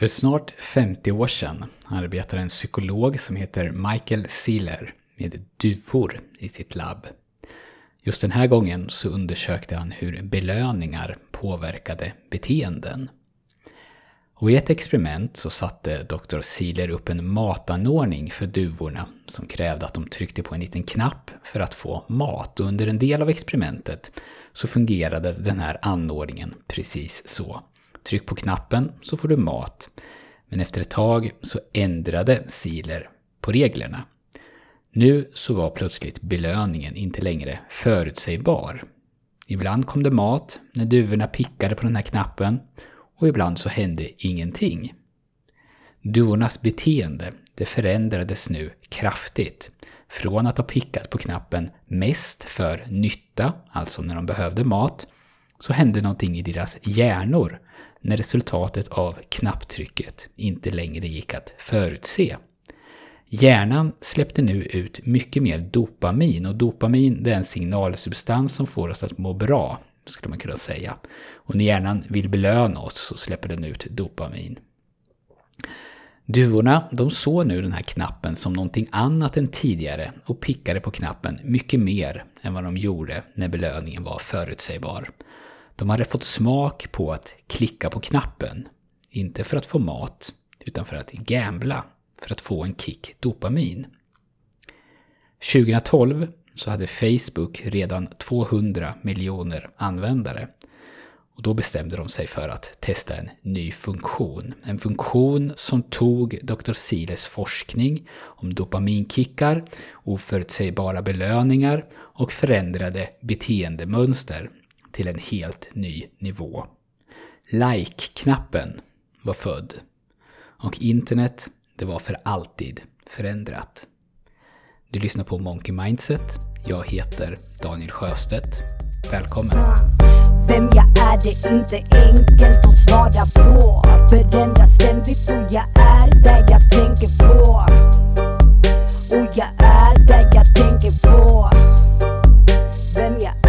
För snart 50 år sedan arbetar en psykolog som heter Michael Sealer med duvor i sitt labb. Just den här gången så undersökte han hur belöningar påverkade beteenden. Och i ett experiment så satte Dr. Sealer upp en matanordning för duvorna som krävde att de tryckte på en liten knapp för att få mat. Och under en del av experimentet så fungerade den här anordningen precis så. Tryck på knappen så får du mat. Men efter ett tag så ändrade Siler på reglerna. Nu så var plötsligt belöningen inte längre förutsägbar. Ibland kom det mat när duvorna pickade på den här knappen och ibland så hände ingenting. Duvornas beteende det förändrades nu kraftigt. Från att ha pickat på knappen mest för nytta, alltså när de behövde mat, så hände någonting i deras hjärnor när resultatet av knapptrycket inte längre gick att förutse. Hjärnan släppte nu ut mycket mer dopamin och dopamin det är en signalsubstans som får oss att må bra, skulle man kunna säga. Och när hjärnan vill belöna oss så släpper den ut dopamin. Duvorna de såg nu den här knappen som någonting annat än tidigare och pickade på knappen mycket mer än vad de gjorde när belöningen var förutsägbar. De hade fått smak på att klicka på knappen. Inte för att få mat, utan för att gambla, för att få en kick dopamin. 2012 så hade Facebook redan 200 miljoner användare. Och då bestämde de sig för att testa en ny funktion. En funktion som tog Dr. Siles forskning om dopaminkickar, oförutsägbara belöningar och förändrade beteendemönster till en helt ny nivå. Like-knappen var född. Och internet, det var för alltid förändrat. Du lyssnar på Monkey Mindset. Jag heter Daniel Sjöstedt. Välkommen! Vem jag är det är inte enkelt att svara på Förändras ständigt och jag är där jag tänker på Och jag är där jag tänker på Vem jag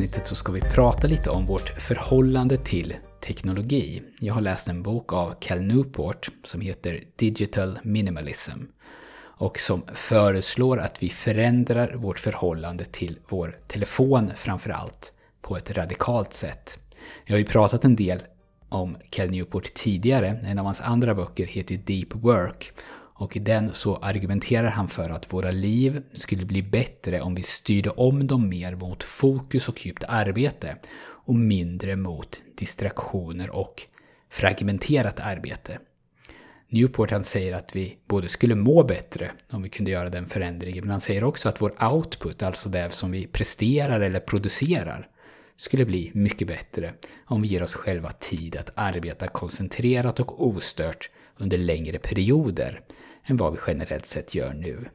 avsnittet så ska vi prata lite om vårt förhållande till teknologi. Jag har läst en bok av Cal Newport som heter Digital Minimalism och som föreslår att vi förändrar vårt förhållande till vår telefon framför allt på ett radikalt sätt. Jag har ju pratat en del om Cal Newport tidigare. En av hans andra böcker heter Deep Work och i den så argumenterar han för att våra liv skulle bli bättre om vi styrde om dem mer mot fokus och djupt arbete och mindre mot distraktioner och fragmenterat arbete. Newport han säger att vi både skulle må bättre om vi kunde göra den förändringen, men han säger också att vår output, alltså det som vi presterar eller producerar, skulle bli mycket bättre om vi ger oss själva tid att arbeta koncentrerat och ostört under längre perioder än vad vi generellt sett gör nu.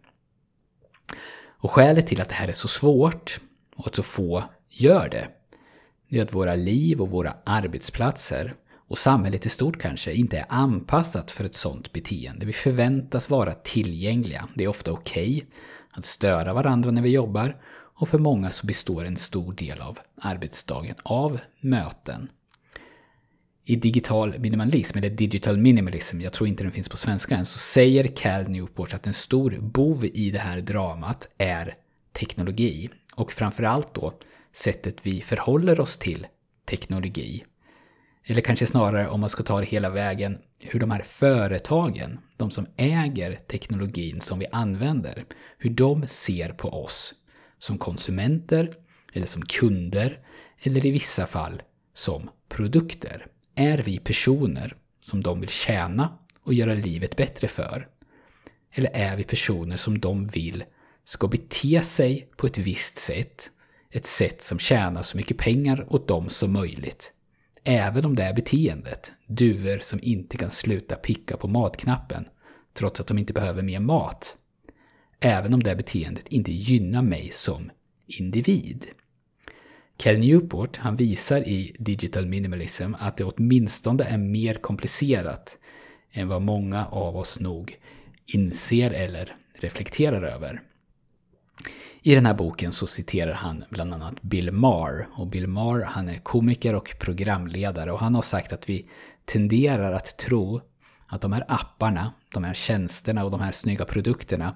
Och skälet till att det här är så svårt och att så få gör det, det är att våra liv och våra arbetsplatser och samhället i stort kanske inte är anpassat för ett sådant beteende. Vi förväntas vara tillgängliga. Det är ofta okej okay att störa varandra när vi jobbar och för många så består en stor del av arbetsdagen av möten. I digital minimalism, eller digital minimalism, jag tror inte den finns på svenska än, så säger Cal Newport att en stor bov i det här dramat är teknologi. Och framförallt då sättet vi förhåller oss till teknologi. Eller kanske snarare om man ska ta det hela vägen, hur de här företagen, de som äger teknologin som vi använder, hur de ser på oss som konsumenter, eller som kunder, eller i vissa fall som produkter. Är vi personer som de vill tjäna och göra livet bättre för? Eller är vi personer som de vill ska bete sig på ett visst sätt, ett sätt som tjänar så mycket pengar åt dem som möjligt? Även om det är beteendet, duvor som inte kan sluta picka på matknappen, trots att de inte behöver mer mat. Även om det beteendet inte gynnar mig som individ. Cal Newport han visar i Digital Minimalism att det åtminstone är mer komplicerat än vad många av oss nog inser eller reflekterar över. I den här boken så citerar han bland annat Bill Maher. Och Bill Maher han är komiker och programledare och han har sagt att vi tenderar att tro att de här apparna, de här tjänsterna och de här snygga produkterna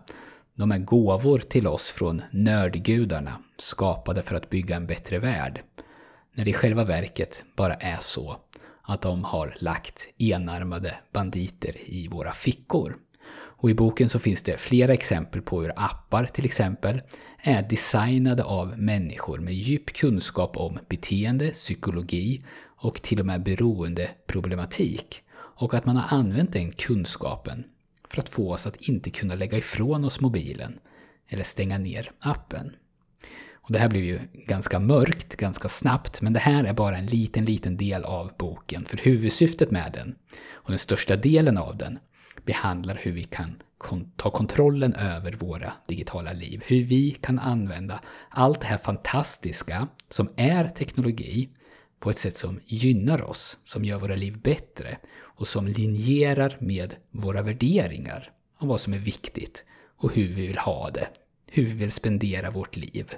de är gåvor till oss från nördgudarna, skapade för att bygga en bättre värld. När det i själva verket bara är så att de har lagt enarmade banditer i våra fickor. Och i boken så finns det flera exempel på hur appar till exempel är designade av människor med djup kunskap om beteende, psykologi och till och med beroendeproblematik. Och att man har använt den kunskapen för att få oss att inte kunna lägga ifrån oss mobilen eller stänga ner appen. Och det här blev ju ganska mörkt ganska snabbt, men det här är bara en liten, liten del av boken. För huvudsyftet med den, och den största delen av den, behandlar hur vi kan ta kontrollen över våra digitala liv. Hur vi kan använda allt det här fantastiska som är teknologi på ett sätt som gynnar oss, som gör våra liv bättre och som linjerar med våra värderingar om vad som är viktigt och hur vi vill ha det, hur vi vill spendera vårt liv.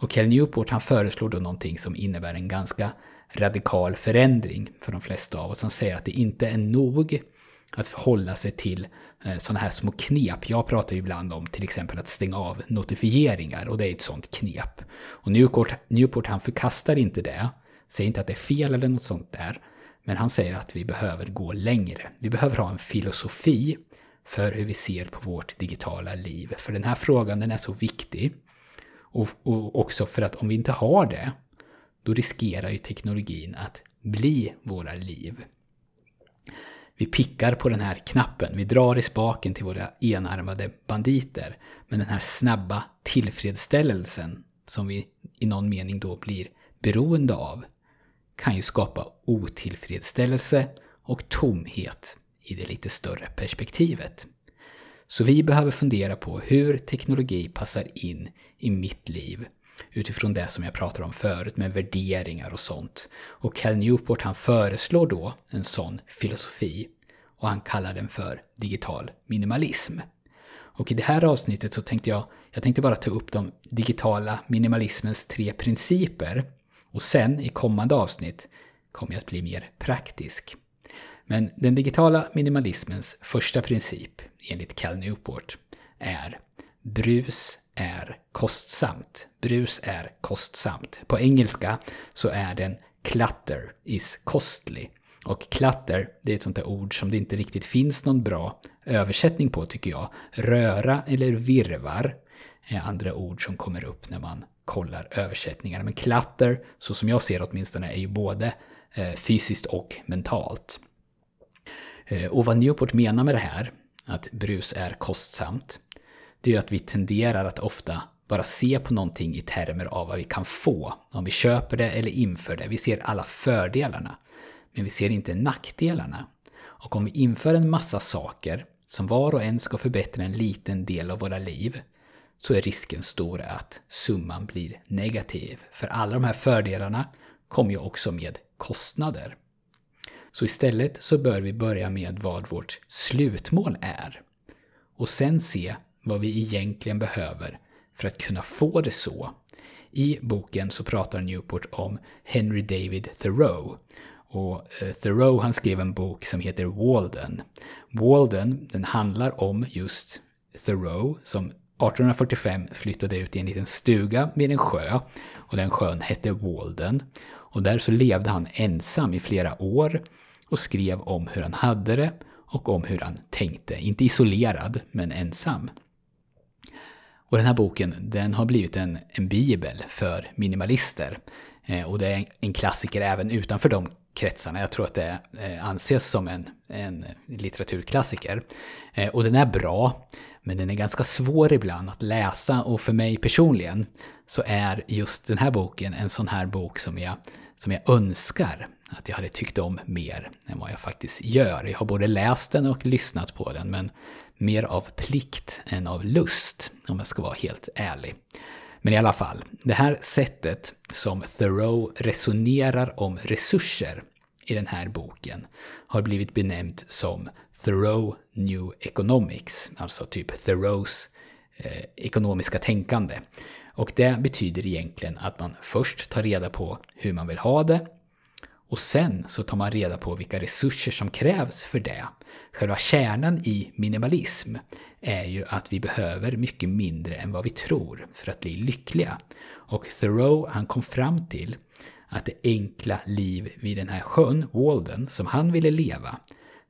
Och Cal Newport han föreslår då någonting som innebär en ganska radikal förändring för de flesta av oss. Han säger att det inte är nog att förhålla sig till eh, sådana här små knep. Jag pratar ju ibland om till exempel att stänga av notifieringar och det är ett sådant knep. Och Newport, Newport han förkastar inte det, säger inte att det är fel eller något sånt där, men han säger att vi behöver gå längre. Vi behöver ha en filosofi för hur vi ser på vårt digitala liv. För den här frågan den är så viktig. Och, och också för att om vi inte har det, då riskerar ju teknologin att bli våra liv. Vi pickar på den här knappen, vi drar i spaken till våra enarmade banditer. Men den här snabba tillfredsställelsen som vi i någon mening då blir beroende av kan ju skapa otillfredsställelse och tomhet i det lite större perspektivet. Så vi behöver fundera på hur teknologi passar in i mitt liv utifrån det som jag pratade om förut med värderingar och sånt. Och Cal Newport han föreslår då en sån filosofi och han kallar den för digital minimalism. Och i det här avsnittet så tänkte jag, jag tänkte bara ta upp de digitala minimalismens tre principer och sen i kommande avsnitt kommer jag att bli mer praktisk. Men den digitala minimalismens första princip, enligt Cal Newport, är brus är kostsamt. Brus är kostsamt. På engelska så är den clutter is costly. Och clutter, det är ett sånt där ord som det inte riktigt finns någon bra översättning på tycker jag. Röra eller virvar är andra ord som kommer upp när man kollar översättningar. Men “clutter” så som jag ser åtminstone, är ju både eh, fysiskt och mentalt. Eh, och vad Newport menar med det här, att brus är kostsamt, det är ju att vi tenderar att ofta bara se på någonting i termer av vad vi kan få om vi köper det eller inför det. Vi ser alla fördelarna, men vi ser inte nackdelarna. Och om vi inför en massa saker som var och en ska förbättra en liten del av våra liv, så är risken stor att summan blir negativ. För alla de här fördelarna kommer ju också med kostnader. Så istället så bör vi börja med vad vårt slutmål är. Och sen se vad vi egentligen behöver för att kunna få det så. I boken så pratar Newport om Henry David Thoreau. Och eh, Thoreau han skrev en bok som heter Walden. Walden den handlar om just Thoreau som 1845 flyttade ut i en liten stuga vid en sjö och den sjön hette Walden. Och där så levde han ensam i flera år och skrev om hur han hade det och om hur han tänkte. Inte isolerad, men ensam. Och den här boken den har blivit en, en bibel för minimalister. Eh, och det är en klassiker även utanför de kretsarna. Jag tror att det eh, anses som en, en litteraturklassiker. Eh, och den är bra. Men den är ganska svår ibland att läsa och för mig personligen så är just den här boken en sån här bok som jag, som jag önskar att jag hade tyckt om mer än vad jag faktiskt gör. Jag har både läst den och lyssnat på den men mer av plikt än av lust om jag ska vara helt ärlig. Men i alla fall, det här sättet som Thoreau resonerar om resurser i den här boken har blivit benämnt som Thoreau New Economics, alltså typ Thoreaus eh, ekonomiska tänkande. Och det betyder egentligen att man först tar reda på hur man vill ha det och sen så tar man reda på vilka resurser som krävs för det. Själva kärnan i minimalism är ju att vi behöver mycket mindre än vad vi tror för att bli lyckliga. Och Thoreau han kom fram till att det enkla liv vid den här sjön, Walden, som han ville leva,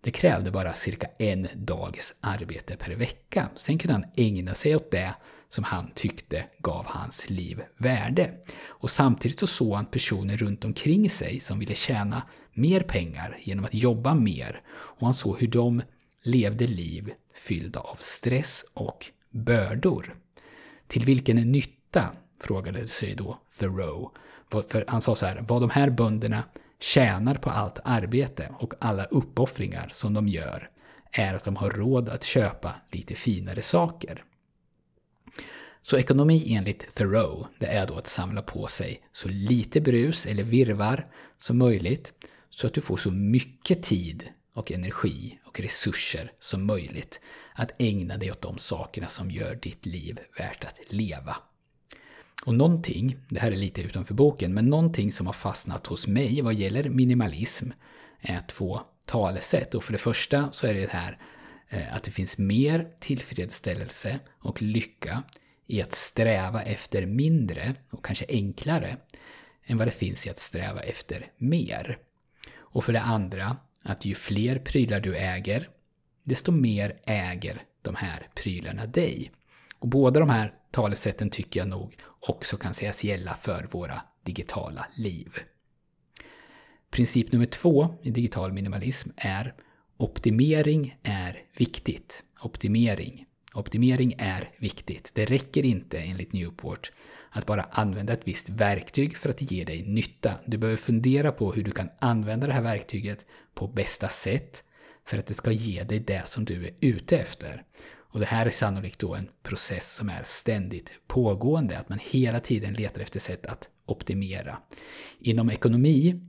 det krävde bara cirka en dags arbete per vecka. Sen kunde han ägna sig åt det som han tyckte gav hans liv värde. Och samtidigt så såg han personer runt omkring sig som ville tjäna mer pengar genom att jobba mer. Och han såg hur de levde liv fyllda av stress och bördor. Till vilken nytta, frågade sig då Thoreau. För han sa så här, vad de här bönderna tjänar på allt arbete och alla uppoffringar som de gör är att de har råd att köpa lite finare saker. Så ekonomi enligt Thoreau, det är då att samla på sig så lite brus eller virvar som möjligt så att du får så mycket tid och energi och resurser som möjligt att ägna dig åt de sakerna som gör ditt liv värt att leva. Och någonting, det här är lite utanför boken, men någonting som har fastnat hos mig vad gäller minimalism är två talesätt. Och för det första så är det här eh, att det finns mer tillfredsställelse och lycka i att sträva efter mindre och kanske enklare än vad det finns i att sträva efter mer. Och för det andra, att ju fler prylar du äger, desto mer äger de här prylarna dig. Och båda de här talesätten tycker jag nog också kan sägas gälla för våra digitala liv. Princip nummer två i digital minimalism är optimering är viktigt. Optimering. Optimering är viktigt. Det räcker inte enligt Newport att bara använda ett visst verktyg för att ge dig nytta. Du behöver fundera på hur du kan använda det här verktyget på bästa sätt för att det ska ge dig det som du är ute efter. Och det här är sannolikt då en process som är ständigt pågående, att man hela tiden letar efter sätt att optimera. Inom ekonomi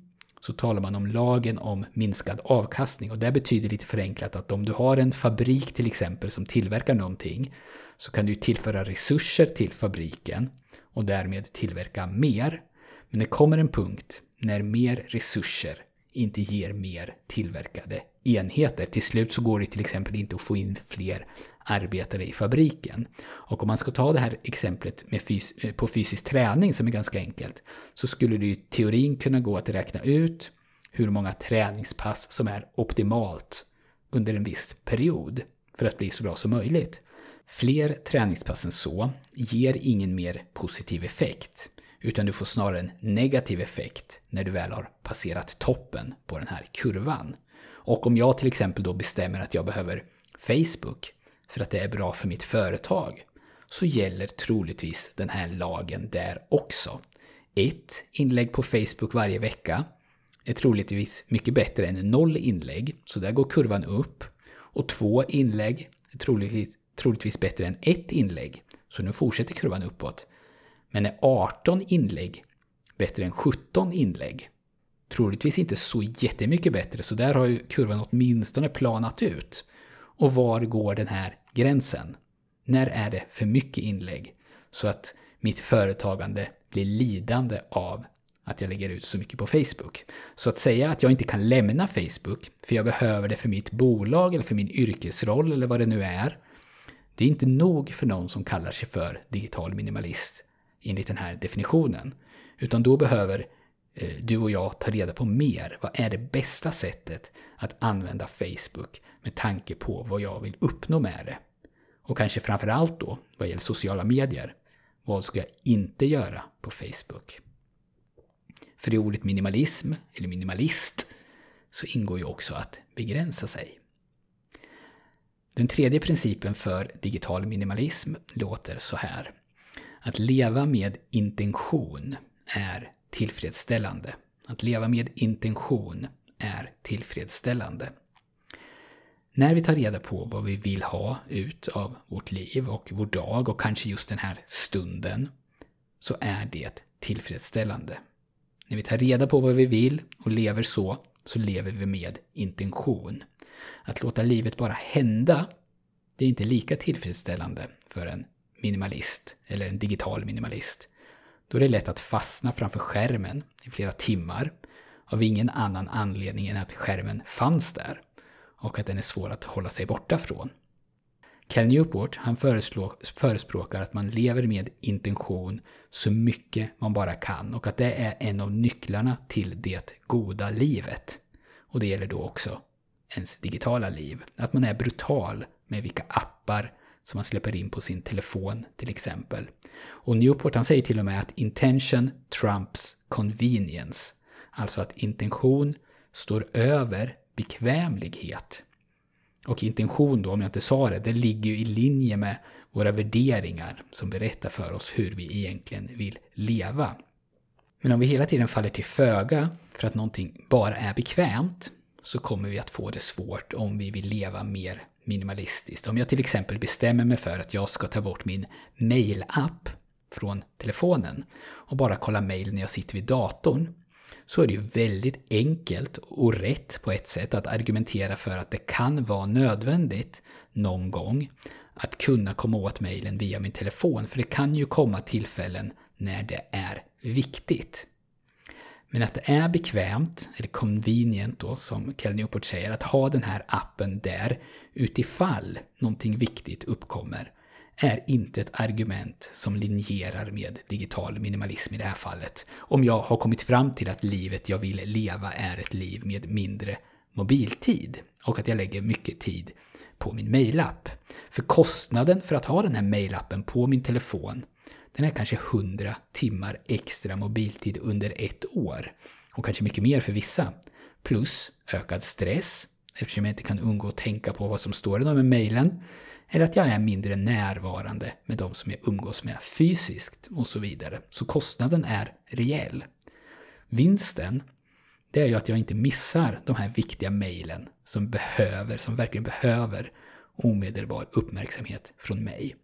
så talar man om lagen om minskad avkastning och det betyder lite förenklat att om du har en fabrik till exempel som tillverkar någonting så kan du tillföra resurser till fabriken och därmed tillverka mer. Men det kommer en punkt när mer resurser inte ger mer tillverkade enheter. Till slut så går det till exempel inte att få in fler arbetare i fabriken. Och om man ska ta det här exemplet med fys eh, på fysisk träning som är ganska enkelt så skulle det i teorin kunna gå att räkna ut hur många träningspass som är optimalt under en viss period för att bli så bra som möjligt. Fler träningspass än så ger ingen mer positiv effekt utan du får snarare en negativ effekt när du väl har passerat toppen på den här kurvan. Och om jag till exempel då bestämmer att jag behöver Facebook för att det är bra för mitt företag, så gäller troligtvis den här lagen där också. Ett inlägg på Facebook varje vecka är troligtvis mycket bättre än noll inlägg, så där går kurvan upp. Och två inlägg är troligtvis, troligtvis bättre än ett inlägg, så nu fortsätter kurvan uppåt. Men är 18 inlägg bättre än 17 inlägg? Troligtvis inte så jättemycket bättre, så där har ju kurvan åtminstone planat ut. Och var går den här gränsen? När är det för mycket inlägg? Så att mitt företagande blir lidande av att jag lägger ut så mycket på Facebook. Så att säga att jag inte kan lämna Facebook, för jag behöver det för mitt bolag eller för min yrkesroll eller vad det nu är. Det är inte nog för någon som kallar sig för digital minimalist enligt den här definitionen. Utan då behöver eh, du och jag ta reda på mer. Vad är det bästa sättet att använda Facebook med tanke på vad jag vill uppnå med det? Och kanske framförallt då, vad gäller sociala medier. Vad ska jag inte göra på Facebook? För i ordet minimalism, eller minimalist, så ingår ju också att begränsa sig. Den tredje principen för digital minimalism låter så här. Att leva med intention är tillfredsställande. Att leva med intention är tillfredsställande. När vi tar reda på vad vi vill ha ut av vårt liv och vår dag och kanske just den här stunden, så är det tillfredsställande. När vi tar reda på vad vi vill och lever så, så lever vi med intention. Att låta livet bara hända, det är inte lika tillfredsställande för en minimalist, eller en digital minimalist, då är det lätt att fastna framför skärmen i flera timmar av ingen annan anledning än att skärmen fanns där och att den är svår att hålla sig borta från. Cal Newport han förespråkar att man lever med intention så mycket man bara kan och att det är en av nycklarna till det goda livet. Och det gäller då också ens digitala liv. Att man är brutal med vilka appar som man släpper in på sin telefon till exempel. Och Newport han säger till och med att intention trumps convenience. Alltså att intention står över bekvämlighet. Och intention då, om jag inte sa det, det ligger ju i linje med våra värderingar som berättar för oss hur vi egentligen vill leva. Men om vi hela tiden faller till föga för att någonting bara är bekvämt så kommer vi att få det svårt om vi vill leva mer minimalistiskt. Om jag till exempel bestämmer mig för att jag ska ta bort min mail-app från telefonen och bara kolla mail när jag sitter vid datorn så är det ju väldigt enkelt och rätt på ett sätt att argumentera för att det kan vara nödvändigt någon gång att kunna komma åt mejlen via min telefon. För det kan ju komma tillfällen när det är viktigt. Men att det är bekvämt, eller convenient då, som Kel Newport säger, att ha den här appen där utifall någonting viktigt uppkommer, är inte ett argument som linjerar med digital minimalism i det här fallet. Om jag har kommit fram till att livet jag vill leva är ett liv med mindre mobiltid och att jag lägger mycket tid på min mailapp. För kostnaden för att ha den här mailappen på min telefon den är kanske 100 timmar extra mobiltid under ett år. Och kanske mycket mer för vissa. Plus ökad stress, eftersom jag inte kan undgå att tänka på vad som står i de här mejlen. Eller att jag är mindre närvarande med de som jag umgås med fysiskt och så vidare. Så kostnaden är rejäl. Vinsten, det är ju att jag inte missar de här viktiga mejlen som behöver, som verkligen behöver omedelbar uppmärksamhet från mig.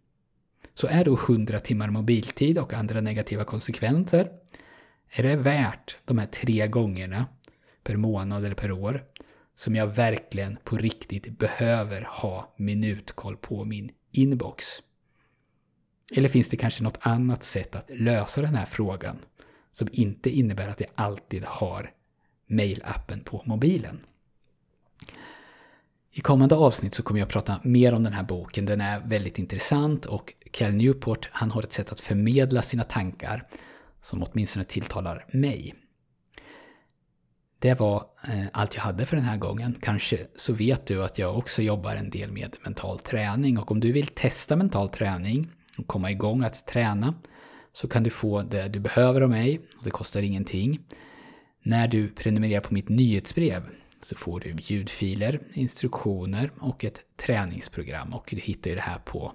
Så är då 100 timmar mobiltid och andra negativa konsekvenser, är det värt de här tre gångerna per månad eller per år som jag verkligen på riktigt behöver ha minutkoll på min inbox? Eller finns det kanske något annat sätt att lösa den här frågan som inte innebär att jag alltid har mailappen på mobilen? I kommande avsnitt så kommer jag att prata mer om den här boken. Den är väldigt intressant och Cal Newport han har ett sätt att förmedla sina tankar som åtminstone tilltalar mig. Det var eh, allt jag hade för den här gången. Kanske så vet du att jag också jobbar en del med mental träning och om du vill testa mental träning och komma igång att träna så kan du få det du behöver av mig och det kostar ingenting. När du prenumererar på mitt nyhetsbrev så får du ljudfiler, instruktioner och ett träningsprogram och du hittar ju det här på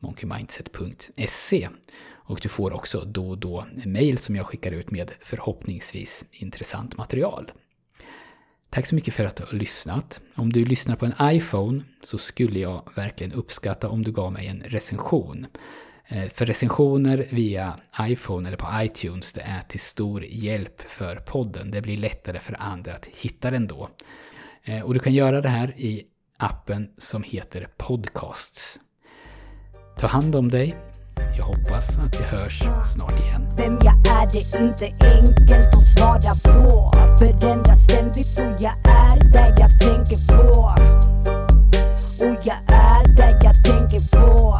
monkeymindset.se. Och du får också då och då mail som jag skickar ut med förhoppningsvis intressant material. Tack så mycket för att du har lyssnat. Om du lyssnar på en iPhone så skulle jag verkligen uppskatta om du gav mig en recension. Eh, för recensioner via iPhone eller på iTunes det är till stor hjälp för podden. Det blir lättare för andra att hitta den då. Eh, och du kan göra det här i appen som heter Podcasts. Ta hand om dig. Jag hoppas att vi hörs snart igen. Vem jag är det är inte enkelt att svara på. Förändras ständigt och jag är där jag tänker på. Och jag är där jag tänker på.